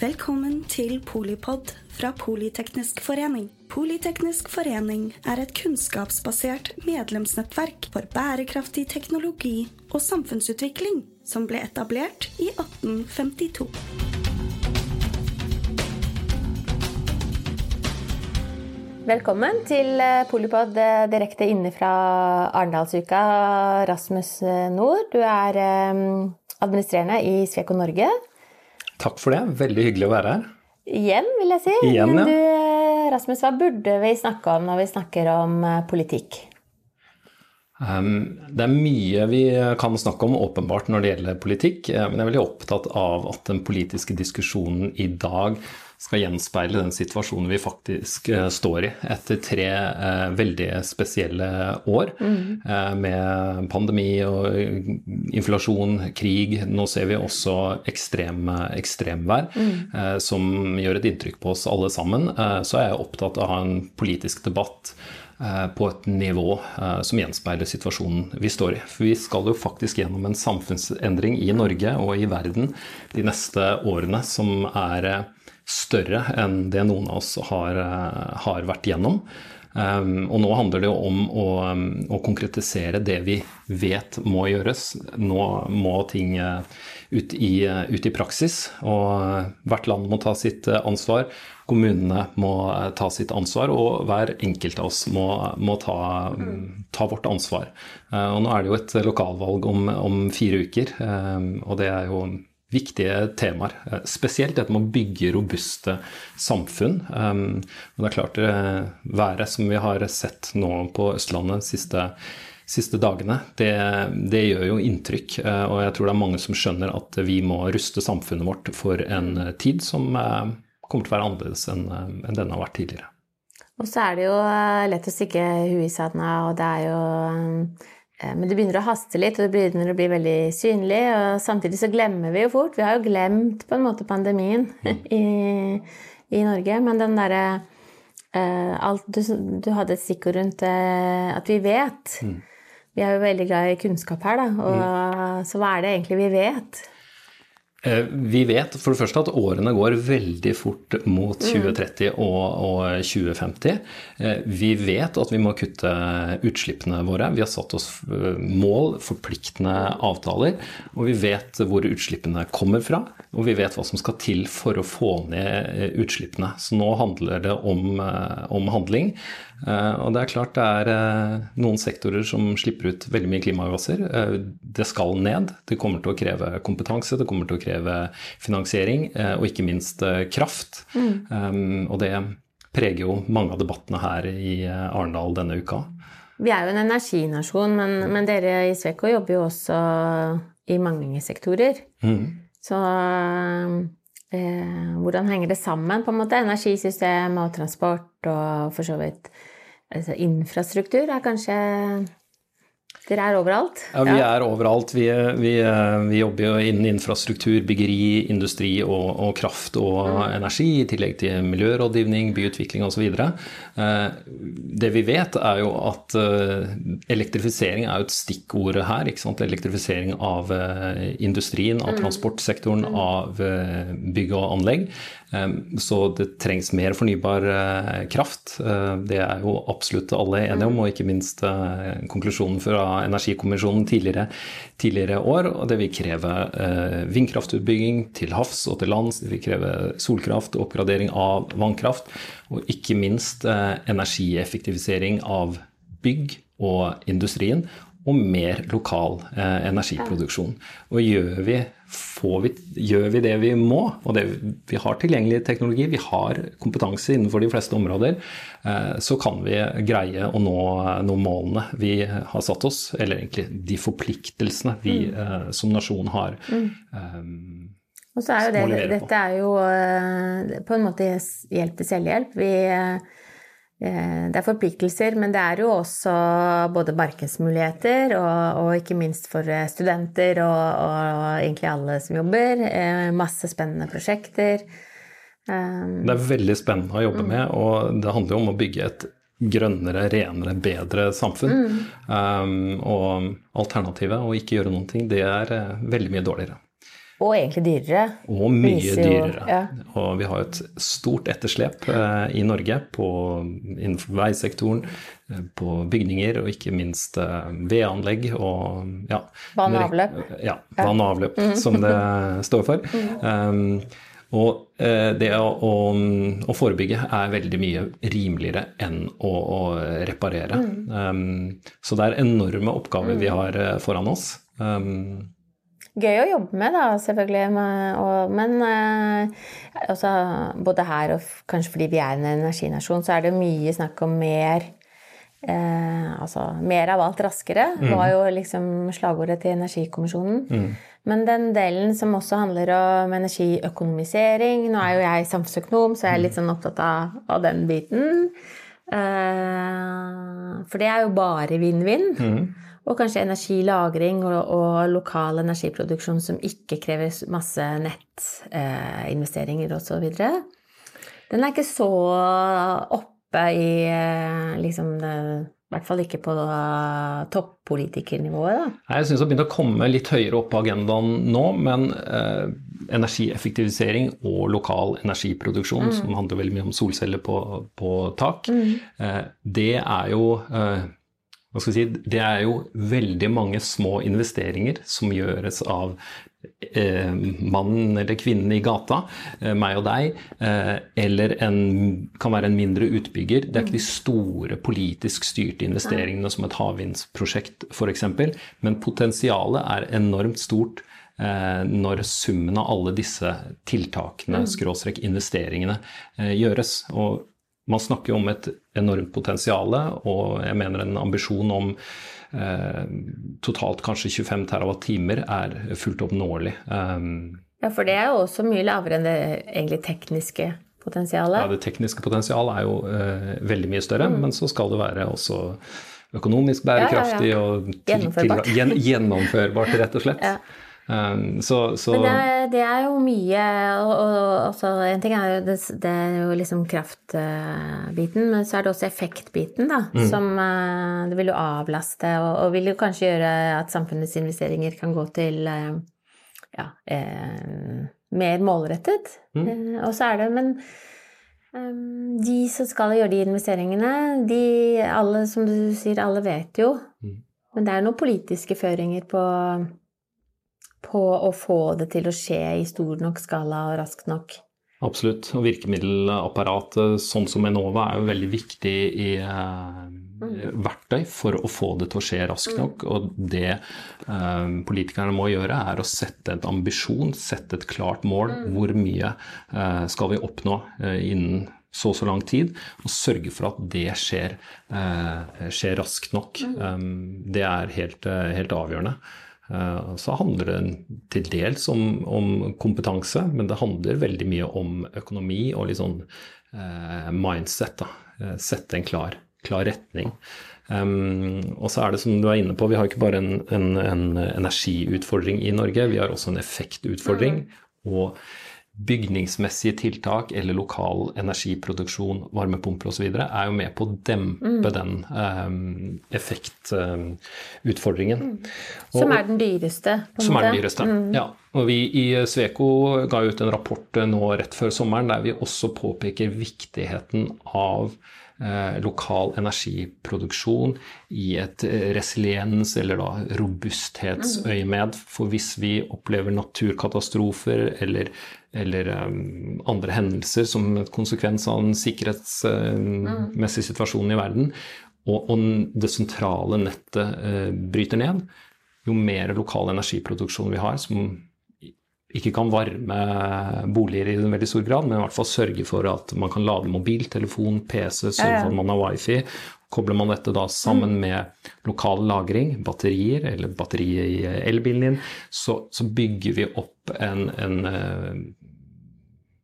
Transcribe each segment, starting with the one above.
Velkommen til Polipod fra Politeknisk forening. Politeknisk forening er et kunnskapsbasert medlemsnettverk for bærekraftig teknologi og samfunnsutvikling som ble etablert i 1852. Velkommen til eh, Polipod eh, direkte inne fra Arendalsuka. Rasmus eh, Nord, du er administrerende i Sveko Norge. Takk for det. Veldig hyggelig å være her. Igjen, vil jeg si. Igjen, Men du, Rasmus, hva burde vi snakke om når vi snakker om politikk? Um, det er mye vi kan snakke om åpenbart når det gjelder politikk, men jeg er veldig opptatt av at den politiske diskusjonen i dag skal gjenspeile den situasjonen vi faktisk uh, står i etter tre veldig spesielle år mm. med pandemi og inflasjon, krig. Nå ser vi også ekstrem, ekstremvær som gjør et inntrykk på oss alle sammen. så er jeg opptatt av å ha en politisk debatt på et nivå som gjenspeiler situasjonen vi står i. For vi skal jo faktisk gjennom en samfunnsendring i Norge og i verden de neste årene som er større enn det noen av oss har, har vært gjennom. Um, og nå handler det jo om å, um, å, konkretisere det vi vet må gjøres. Nå må ting uh, ut, i, uh, ut, i, praksis, og uh, hvert land må ta sitt ansvar. Kommunene må ta sitt ansvar, og hver enkelt av oss må, må ta, um, ta, vårt ansvar. og nå er det jo et lokalvalg om, om fire uker, og det er jo viktige temaer. Spesielt dette med å bygge robuste samfunn. Men det er klart det været som vi har sett nå på Østlandet de siste, siste dagene, det, det, gjør jo inntrykk. Og jeg tror det er mange som skjønner at vi må ruste samfunnet vårt for en tid som kommer til å være annerledes enn denne har vært tidligere. Og så er det jo lett å stikke huet i sanda, og det er jo men det begynner å haste litt, og det begynner å bli veldig synlig. Og samtidig så glemmer vi jo fort. Vi har jo glemt på en måte pandemien i, i Norge. Men den derre uh, du, du, hadde et stikkord rundt uh, at vi vet. Mm. Vi er jo veldig glad i kunnskap her, da. Og, mm. Så hva er det egentlig vi vet? Vi vet for det første at årene går veldig fort mot 2030 og, og, 2050. Vi vet at vi må kutte utslippene våre. Vi har satt oss mål, forpliktende avtaler. Og vi vet hvor utslippene kommer fra, og vi vet hva som skal til for å få ned utslippene. Så nå handler det om, om handling. Og det er klart det er noen sektorer som slipper ut veldig mye klimagasser. Det skal ned. Det kommer til å kreve kompetanse. det kommer til å kreve finansiering, og ikke minst kraft. Mm. Um, og det preger jo mange av debattene her i Arendal denne uka. Vi er jo en energinasjon, men, men dere i Sveko jobber jo også i mange sektorer. Mm. Så eh, hvordan henger det sammen, på en måte? Energisystem og transport og for så vidt altså, infrastruktur er kanskje dere er overalt? Ja, vi er overalt. Vi, vi, vi jobber jo innen infrastruktur, byggeri, industri og, og kraft og mm. energi, i tillegg til miljørådgivning, byutvikling osv. Eh, det vi vet, er jo at eh, elektrifisering er jo et stikkord her. ikke sant? Elektrifisering av eh, industrien, av mm. transportsektoren, mm. av bygg og anlegg. Så det trengs mer fornybar kraft. Det er jo absolutt alle enige om, og ikke minst konklusjonen fra Energikommisjonen tidligere, tidligere år. Og det vil kreve vindkraftutbygging til havs og til lands. Det vil kreve solkraft, oppgradering av vannkraft, og ikke minst energieffektivisering av bygg og industrien og mer lokal eh, energiproduksjon. Og gjør vi, vi, gjør vi, det vi må, og det, vi har tilgjengelig teknologi, vi har kompetanse innenfor de fleste områder, eh, så kan vi greie å nå, nå, målene vi har satt oss, eller egentlig de forpliktelsene vi mm. eh, som nasjon har. Mm. Um, og så er jo det, dette er jo på en måte hjelp til selvhjelp. Vi det er forpliktelser, men det er jo også både markedsmuligheter og, og ikke minst for studenter og, og, egentlig alle som jobber. Masse spennende prosjekter. Det er veldig spennende å jobbe med, og det handler jo om å bygge et grønnere, renere, bedre samfunn. Mm. Um, og alternativet å ikke gjøre noen ting, det er veldig mye dårligere. Og egentlig dyrere. Og mye dyrere. ja. Og vi har et stort etterslep eh, i Norge på, innenfor veisektoren, eh, på bygninger og ikke minst eh, vedanlegg og ja. Vann og avløp. Ja. Vann og avløp, som det står for. Um, og det å, å, å forebygge er veldig mye rimeligere enn å, å reparere. Um, så det er enorme oppgaver vi har eh, foran oss. Um, Gøy å jobbe med, da, selvfølgelig. med- Og, men eh, altså, både her og kanskje fordi vi er en energinasjon, så er det mye snakk om mer eh, Altså mer av alt raskere, var jo liksom slagordet til Energikommisjonen. Men den delen som også handler om energiøkonomisering Nå er jo jeg samfunnsøkonom, så jeg er litt sånn opptatt av, av den biten. Eh, for det er jo bare vinn-vinn. Og kanskje energilagring og, og lokal energiproduksjon som ikke krever masse nettinvesteringer eh, osv. Den er ikke så oppe i eh, liksom det, I hvert fall ikke på eh, toppolitikernivået, da. Nei, Jeg syns det har begynt å komme litt høyere opp på agendaen nå, men eh, energieffektivisering og lokal energiproduksjon, som handler veldig mye om solceller på, på tak, eh, det er jo eh, hva skal jeg si, det er jo veldig mange små investeringer som gjøres av eh, mannen eller kvinnen i gata, eh, meg og deg, eh, eller en, kan være en mindre utbygger. Det er ikke de store politisk styrte investeringene som et havvindsprosjekt f.eks., men potensialet er enormt stort eh, når summen av alle disse tiltakene, skråstrek investeringene, eh, gjøres. Og man snakker jo om et enormt potensial, og jeg mener en ambisjon om eh, totalt kanskje 25 TWh er fullt oppnåelig. Um, Ja, for det er jo også mye lavere enn det egentlig tekniske potensialet. ja, det tekniske potensialet er jo eh, veldig mye større, men så skal det være også økonomisk bærekraftig ja. og til- Gjennomførbart. til- gjen, gjennomførbart, rett og slett. Um, så, så Men det er, det er jo mye og, og, altså, En ting er jo, det, det er jo liksom kraftbiten, men så er det også effektbiten, da. Som eh, det vil jo avlaste, og, og vil jo kanskje gjøre at samfunnets investeringer kan gå til eh, ja, eh, mer målrettet. Eh, og så er det Men eh, de som skal gjøre de investeringene, de alle, som du sier, alle vet jo. Men det er noen politiske føringer på på å få det til å skje i stor nok skala og raskt nok. Absolutt. Og virkemiddelapparatet, sånn som Enova, er jo veldig viktig i eh, verktøy for å få det til å skje raskt nok. Og det eh, politikerne må gjøre, er å sette et ambisjon, sette et klart mål. Hvor mye eh, skal vi oppnå eh, innen så og så lang tid, og sørge for at det skjer, eh, skjer raskt nok. Um, det er helt, helt avgjørende. Eh, Så handler det til dels om, om kompetanse, men det handler veldig mye om økonomi og litt sånn eh, mindset. Da. Eh, Sette en klar, klar retning. Um, og så er det som du er inne på, vi har ikke bare en, en, en energiutfordring i Norge, vi har også en effektutfordring. Og bygningsmessige tiltak eller lokal energiproduksjon, varmepumper osv. er jo med på å dempe den um, effektutfordringen. Som er den dyreste, Som er den dyreste, dyreste. Ja. Og vi i Sveko ga ut en rapport nå rett før sommeren der vi også påpeker viktigheten av eh, lokal energiproduksjon i et eh, resiliens- eller da robusthetsøyemed. For hvis vi opplever naturkatastrofer eller, eller um, andre hendelser som et konsekvens av den sikkerhetsmessige situasjonen i verden, og, det sentrale nettet eh, bryter ned, jo mer lokal energiproduksjon vi har, som ikke kan varme boliger i en veldig stor grad, men i hvert fall sørge for at man kan lade mobiltelefon, PC, sørge for at man har wifi. Kobler man dette da sammen med lokal lagring, batterier eller batteriet i elbilen din, så, så bygger vi opp en, en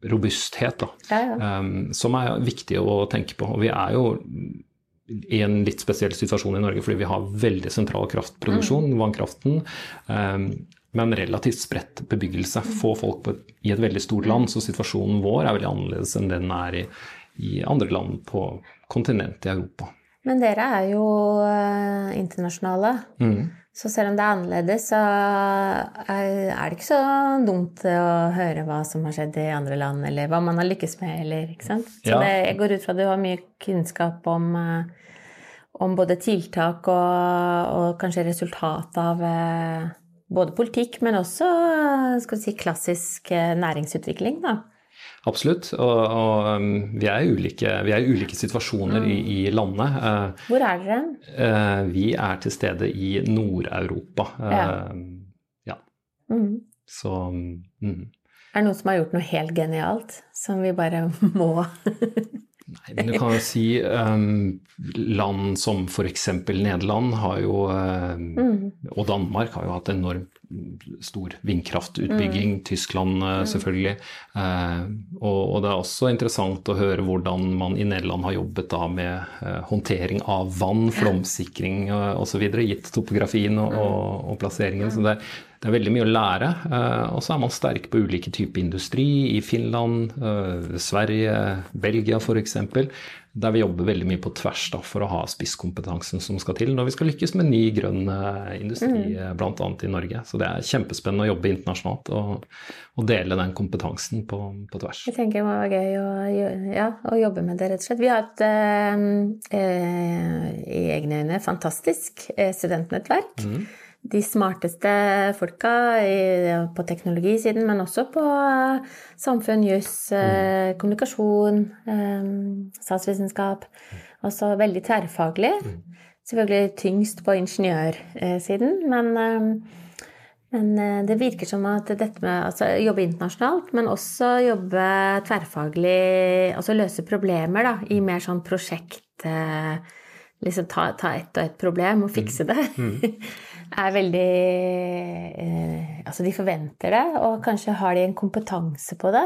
robusthet da, Ja, ja. um, som er viktig å tenke på. Og vi er jo i en litt spesiell situasjon i Norge fordi vi har veldig sentral kraftproduksjon, vannkraften. Um, men relativt spredt bebyggelse. Få folk på, i et veldig stort land. Så situasjonen vår er veldig annerledes enn den er i, i andre land på kontinentet i Europa. Men dere er jo eh, internasjonale. Mm. Så selv om det er annerledes, så er det ikke så dumt å høre hva som har skjedd i andre land, eller hva man har lykkes med, eller ikke sant. Så Ja. det, jeg går ut fra at du har mye kunnskap om, eh, om både tiltak og, og kanskje resultat av eh, både politikk, men også eh, skal vi si, klassisk næringsutvikling, da. Absolutt. Og, og um, vi, er ulike, vi er i ulike situasjoner i, i landet. Eh, Hvor er dere? eh, vi er til stede i Nord-Europa. Ja. ja. Mm. Så mm. Er det noen som har gjort noe helt genialt, som vi bare må Nei, men du kan jo si um, land som f.eks. Nederland har jo, um, og Danmark har jo hatt enormt stor vindkraftutbygging. Tyskland uh, selvfølgelig. Uh, og, og det er også interessant å høre hvordan man i Nederland har jobbet da med uh, håndtering av vann, flomsikring uh, osv., gitt topografien og, og, og plasseringen. Så det er, det er veldig mye å lære. Uh, og så er man sterk på ulike typer industri i Finland, uh, Sverige, Belgia f.eks. Der vi jobber veldig mye på tvers da, for å ha spisskompetansen som skal til når vi skal lykkes med ny grønn uh, industri, mm. bl.a. i Norge. Så det er kjempespennende å jobbe internasjonalt og, og dele den kompetansen på, på, tvers. Jeg tenker det var gøy å, ja, å, jobbe med det, rett og slett. Vi har et eh, i egne øyne fantastisk studentnettverk. Mm de smarteste folka på teknologisiden, men også på samfunn, juss, mm. kommunikasjon, eh, statsvitenskap. Også veldig tverrfaglig. Mm. Selvfølgelig tyngst på ingeniørsiden, men, eh, men det virker som at dette med altså, jobbe internasjonalt, men også jobbe tverrfaglig, altså løse problemer da, i mer sånn prosjekt Liksom ta, ta ett og ett problem og fikse det. Mm. er veldig eh, Altså, de forventer det, og kanskje har de en kompetanse på det.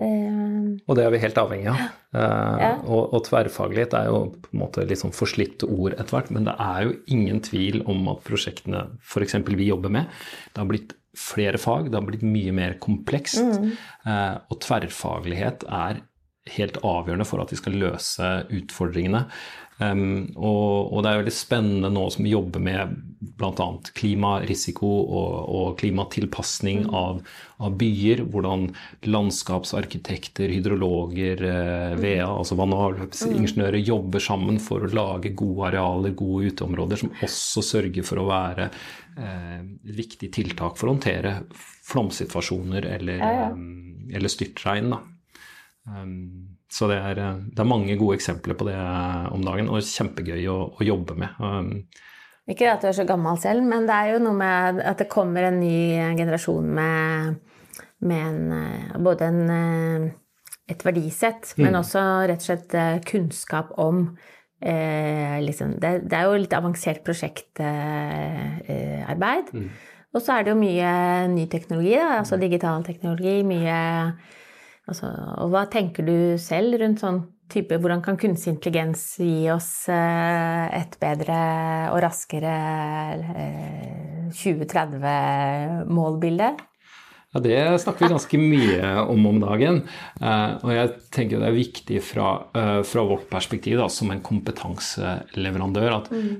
Eh, og det er vi helt avhengig av. Eh, ja. og, og, tverrfaglighet er jo på en måte litt sånn forslitt ord etter hvert, men det er jo ingen tvil om at prosjektene f.eks. vi jobber med, det har blitt flere fag, det har blitt mye mer komplekst. Mm. og tverrfaglighet er helt avgjørende for at vi skal løse utfordringene. Um, og, og, det er veldig spennende nå som vi jobber med bl.a. klimarisiko og, og klimatilpasning mm. av, av, byer. Hvordan landskapsarkitekter, hydrologer, eh, VEA, altså avløpsingeniører, jobber sammen for å lage gode arealer, gode uteområder, som også sørger for å være eh, et viktig tiltak for å håndtere flomsituasjoner eller, ja, ja. Eller styrtregn. da. Um, så det er, det er, mange gode eksempler på det om dagen, og kjempegøy å, å jobbe med. Um, ikke at du er så gammel selv, men det er jo noe med at det kommer en ny generasjon med, med en, både en, et verdisett, mm. men også rett og slett kunnskap om eh, liksom, det, det, er jo litt avansert prosjektarbeid. Eh, mm. Og så er det jo mye ny teknologi, da, altså digital teknologi, mye Altså, og hva tenker du selv rundt sånn type Hvordan kan kunstig intelligens gi oss eh, et bedre og raskere 2030-målbilde? Ja, Det snakker vi ganske mye om om dagen. Uh, og jeg tenker det er viktig fra, uh, fra vårt perspektiv da, som en kompetanseleverandør at mm.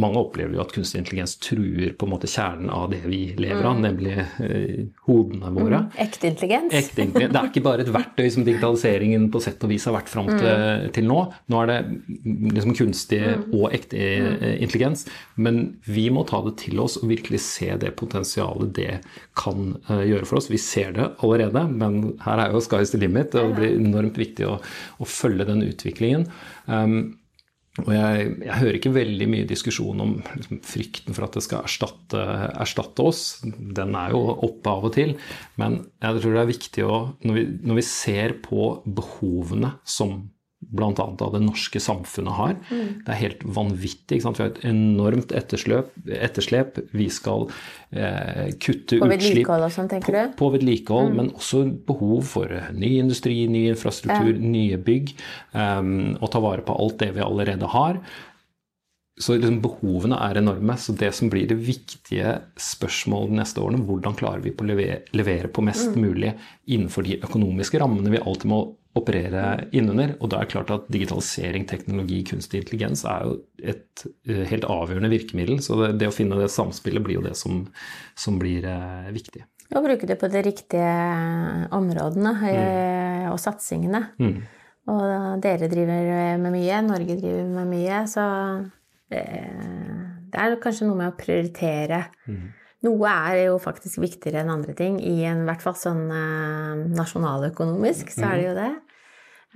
mange opplever jo at kunstig intelligens truer på en måte kjernen av det vi lever av, mm. nemlig uh, hodene våre. Mm. Ekte intelligens. Ekte intelligens. Det er ikke bare et verktøy som digitaliseringen på sett og vis har vært fram til, mm. til nå. Nå er det liksom kunstig mm. og ekte intelligens. Men vi må ta det til oss og virkelig se det potensialet det kan gjøre for oss. Vi ser det allerede, men her er jo sky's the limit. og Det blir enormt viktig å, å følge den utviklingen. Um, og jeg, jeg, hører ikke veldig mye diskusjon om liksom, frykten for at det skal erstatte, erstatte, oss. Den er jo oppe av og til. Men jeg tror det er viktig å Når vi, når vi ser på behovene som bl.a. av det norske samfunnet har. Mm. Det er helt vanvittig. Vi har et enormt etterslep. etterslep. Vi skal eh, kutte på utslipp sånn? På, på vedlikehold, mm. men også behov for ny industri, ny infrastruktur, ja. nye bygg. Um, og ta vare på alt det vi allerede har. så liksom behovene er enorme. Så det som blir det viktige spørsmålet de neste årene, hvordan klarer vi på å levere, levere på mest Mm. mulig innenfor de økonomiske rammene vi alltid må operere innunder. Og da er det klart at digitalisering, teknologi, kunstig intelligens er jo et eh, helt avgjørende virkemiddel. Så det, det å finne det samspillet blir jo det som, som blir eh, viktig. Og bruke det på de riktige områdene mm. og satsingene. Mm. Og dere driver med mye, Norge driver med mye, så eh, det er kanskje noe med å prioritere. Noe er jo faktisk viktigere enn andre ting. I en hvert fall sånn eh, nasjonaløkonomisk, så er det jo det.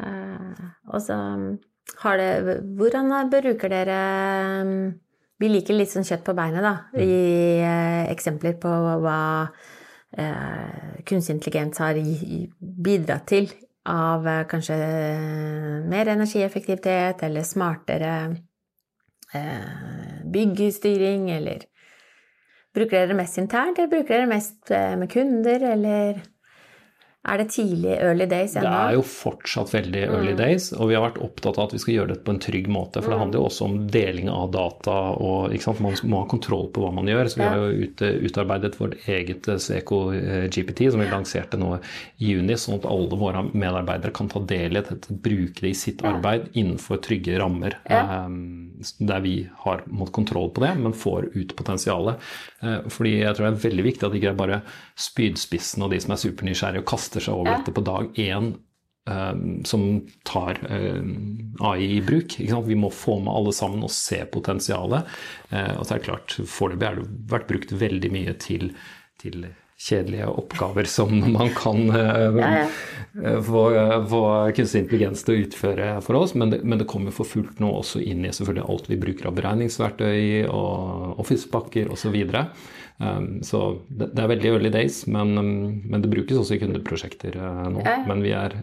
Eh, og så har det Hvordan bruker dere Vi liker litt sånn kjøtt på beinet, da. I eh, eksempler på hva eh, kunstig intelligens har i- i- bidratt til av eh, kanskje mer energieffektivitet eller smartere eh, byggstyring, eller Bruker dere det mest internt, eller bruker dere det mest eh, med kunder, eller er det tidlig early days Det er jo fortsatt veldig early days, og vi har vært opptatt av at vi skal gjøre dette på en trygg måte. For det handler jo også om deling av data, og man må ha kontroll på hva man gjør. Så vi har jo utarbeidet vårt eget eh, Sveco eh, GPT, som vi lanserte nå i juni, sånn at alle våre medarbeidere kan ta del i dette, bruke det i sitt arbeid innenfor trygge rammer. Ja. eh, Der vi har måttet kontroll på det, men får ut potensialet. Eh, Fordi jeg tror det er veldig viktig at det ikke er bare spydspissene og de som er supernysgjerrige og kaster seg over Ja. dette på dag én eh, som tar eh, AI i bruk. Vi må få med alle sammen og se potensialet. Og så er det klart, foreløpig har det vært brukt veldig mye til, til kjedelige oppgaver som man kan eh, Ja, ja. eh, få, eh, få kunstig intelligens til å utføre for oss, men det, men det kommer for fullt nå også inn i selvfølgelig alt vi bruker av beregningsverktøy og Office-pakker osv. Um, så det, det er veldig early days, men, um, men det brukes også i kundeprosjekter nå. Ja. Men vi, er,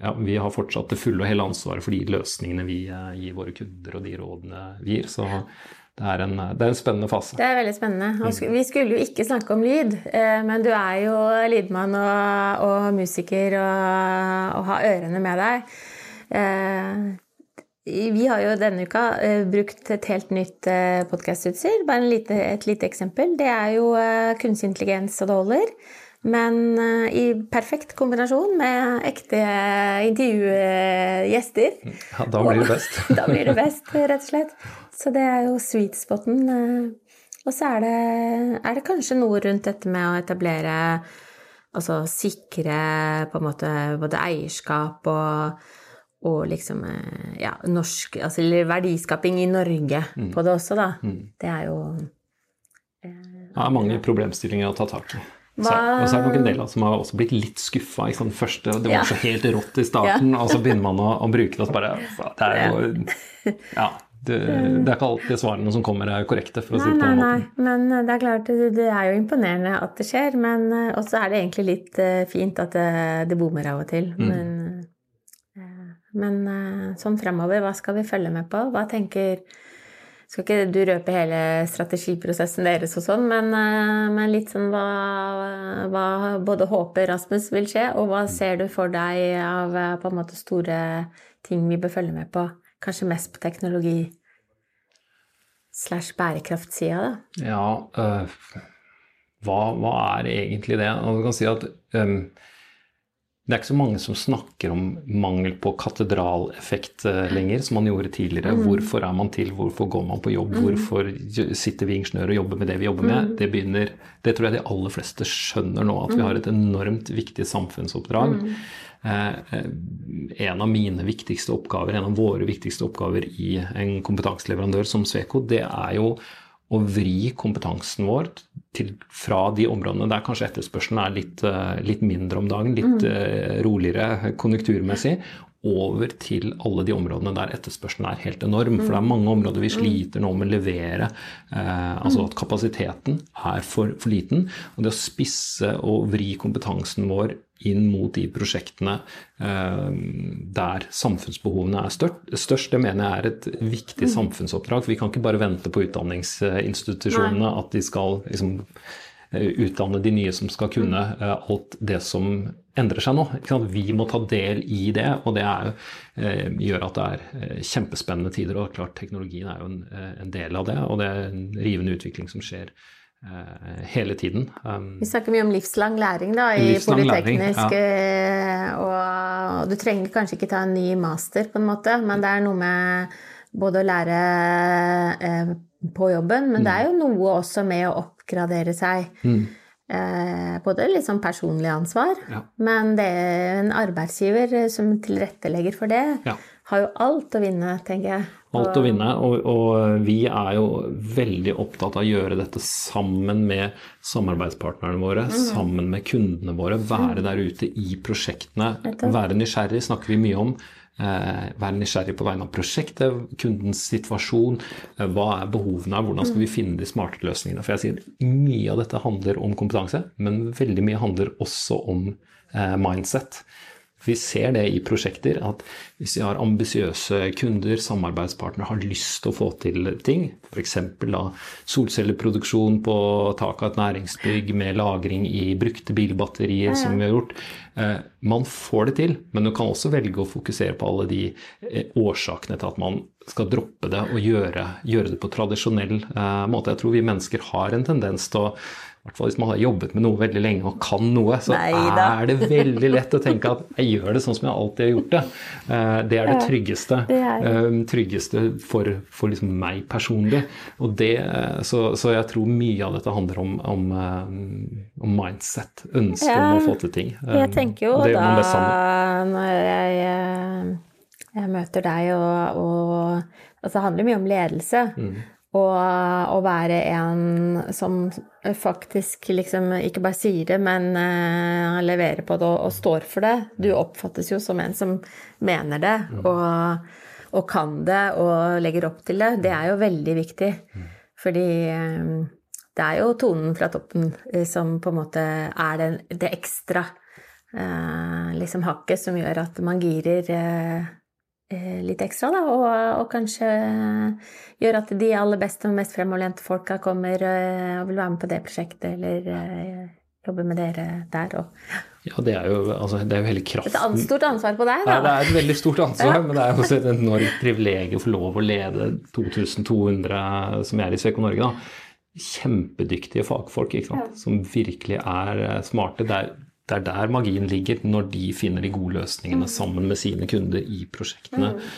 ja, vi har fortsatt det fulle og hele ansvaret for de løsningene vi gir våre kunder, og de rådene vi gir. Så det er en, det er en spennende fase. Det er veldig spennende. Og vi skulle jo ikke snakke om lyd, eh, men du er jo lydmann og, og musiker og, og har ørene med deg. Eh, Vi har jo denne uka eh, brukt et helt nytt podkastutstyr. Bare en lite, et lite eksempel. Det er jo kunstig intelligens og det holder. Men eh, i perfekt kombinasjon med ekte intervjugjester. Ja, da blir det best. Da blir det best, rett og slett. Så det er jo sweet spoten. eh. Og så er det, er det kanskje noe rundt dette med å etablere Altså sikre på en måte både eierskap og, og liksom eh, ja, norsk Altså verdiskaping i Norge på det også, da. Det er jo Det er mange problemstillinger å ta tak i. Så, og så er det nok en del av oss som har også blitt litt skuffa. Første, det var Ja. så helt rått i starten, og så begynner man å, å bruke det, og så bare Det er jo Ja. Det, det er ikke alltid svarene som kommer er korrekte, for å si Nei, det på nei, måten. nei. Men det er klart, det det er jo imponerende at det skjer. Men eh, også er det egentlig litt eh, fint at det, det bommer av og til. Mm. Men, eh, men eh, sånn fremover, hva skal vi følge med på? Hva tenker Skal ikke du røpe hele strategiprosessen deres og sånn, men, eh, men litt sånn hva, hva både håper Rasmus vil skje, og hva ser du for deg av eh, på en måte store ting vi bør følge med på? Kanskje mest på teknologi slash bærekraftsida, da. Ja, øh, hva, hva er egentlig det? Og du kan si at øhm, det er ikke så mange som snakker om mangel på katedraleffekt øh, lenger, som man gjorde tidligere. Hvorfor er man til? Hvorfor går man på jobb? Hvorfor sitter vi ingeniører og jobber med det vi jobber med? Det, begynner, det tror jeg de aller fleste skjønner nå, at vi har et enormt viktig samfunnsoppdrag. Eh, eh, en av mine viktigste oppgaver, en av våre viktigste oppgaver i en kompetanseleverandør som Sveko, det er jo å vri kompetansen vår til, fra de områdene der kanskje etterspørselen er litt, eh, litt mindre om dagen, litt mm. roligere konjunkturmessig, over til alle de områdene der etterspørselen er helt enorm. For det er mange områder vi sliter nå med å levere. Eh, altså at kapasiteten er for, for liten. Og det å spisse og vri kompetansen vår inn mot de prosjektene eh, der samfunnsbehovene er størst, størst, det mener jeg er et viktig samfunnsoppdrag. For vi kan ikke bare vente på utdanningsinstitusjonene at de skal liksom utdanne de nye som skal kunne alt det som endrer seg nå. Vi må ta del i det, og det er, gjør at det er kjempespennende tider. Og klart teknologien er jo en, en del av det, og det er en rivende utvikling som skjer Eh, hele tiden. Um, Vi snakker mye om livslang læring da, i livslang. Læring, ja. Eh, og du trenger kanskje ikke ta en ny master, på en måte, men det er noe med både å lære eh, på jobben, men det er jo noe også med å oppgradere seg. Mm. Eh, både litt sånn personlig ansvar, ja. men det er en arbeidsgiver som tilrettelegger for det, ja. har jo alt å vinne, tenker jeg. Alt å vinne, og, og, vi er jo veldig opptatt av å gjøre dette sammen med samarbeidspartnerne våre, mm. sammen med kundene våre. Være mm. der ute i prosjektene. Være nysgjerrig snakker vi mye om. Eh, være nysgjerrig på vegne av prosjektet, kundens situasjon. Eh, hva er behovene Hvordan skal vi mm. finne de smarte løsningene? For jeg sier Mye av dette handler om kompetanse, men veldig mye handler også om eh, mindset. Vi ser det i prosjekter at hvis vi har ambisiøse kunder, samarbeidspartnere, har lyst til å få til ting, f.eks. solcelleproduksjon på taket av et næringsbygg med lagring i brukte bilbatterier, som vi har gjort. Eh, man får det til, men du kan også velge å fokusere på alle de eh, årsakene til at man skal droppe det og gjøre, gjøre det på tradisjonell eh, måte. Jeg tror vi mennesker har en tendens til å hvert fall hvis man har jobbet med noe veldig lenge og kan noe, så Neida. er det veldig lett å tenke at jeg gjør det sånn som jeg alltid har gjort det. Eh, det er det tryggeste. Eh, tryggeste for, for liksom meg personlig. Og det, så, så, jeg tror mye av dette handler om, om, eh, om mindset. Ønske ja, om å få til ting. Jeg tenker jo da når jeg, jeg, møter deg og, og Altså det handler mye om ledelse. Mm. Og å være en som faktisk liksom ikke bare sier det, men uh, leverer på det og, og, står for det. Du oppfattes jo som en som mener det mm. og, og, kan det og legger opp til det. Det er jo veldig viktig. Mm. Fordi um, det er jo tonen fra toppen uh, som på en måte er det, det ekstra uh, liksom hakket som gjør at man girer Eh, litt ekstra, da, og, og, kanskje gjøre at de aller beste og mest fremoverlente folka kommer eh, og vil være med på det prosjektet, eller uh, jobbe med dere der. òg. ja, det er jo, altså, det er jo hele kraften Et stort ansvar på deg, da. Ja, det er et veldig stort ansvar, men det er også et enormt privilegium å få lov å lede 2200 som er i Sveko Norge. da. Kjempedyktige fagfolk ikke sant? Ja. som virkelig er smarte. Det er det er der magien ligger, når de finner de gode løsningene mm. sammen med sine kunder i prosjektene. Mm.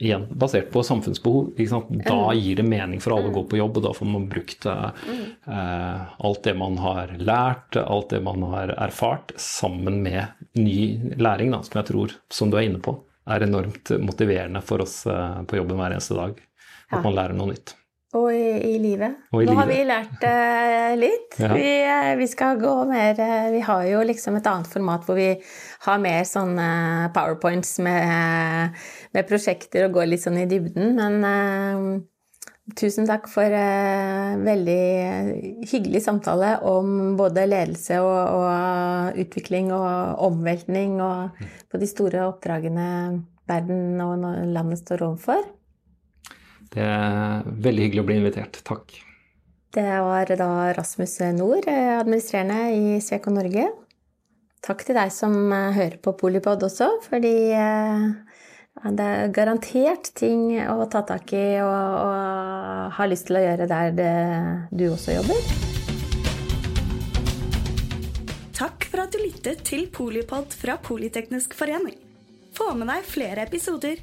Igjen basert på samfunnsbehov. Da gir det mening for alle å gå på jobb, og da får man brukt eh, alt det man har lært, alt det man har erfart, sammen med ny læring, da, som jeg tror, som du er inne på, er enormt motiverende for oss eh, på jobben hver eneste dag. At man lærer noe nytt. Og i, i livet. Og i Nå livet. har vi lært uh, litt. Ja. Vi, uh, vi, skal gå mer uh, Vi har jo liksom et annet format hvor vi har mer sånne powerpoints med, med prosjekter og går litt sånn i dybden. Men tusen takk for veldig hyggelig samtale om både ledelse og, og utvikling og omveltning og på de store oppdragene verden og landet står overfor. Det er veldig hyggelig å bli invitert. Takk. Det var da Rasmus Nord, administrerende i Sveko Norge. Takk til deg som eh, hører på Polipod også, fordi eh, det er garantert ting å ta tak i og, og har lyst til å gjøre der det, du også jobber. Takk for at du lyttet til Polipod fra Politeknisk forening. Få med deg flere episoder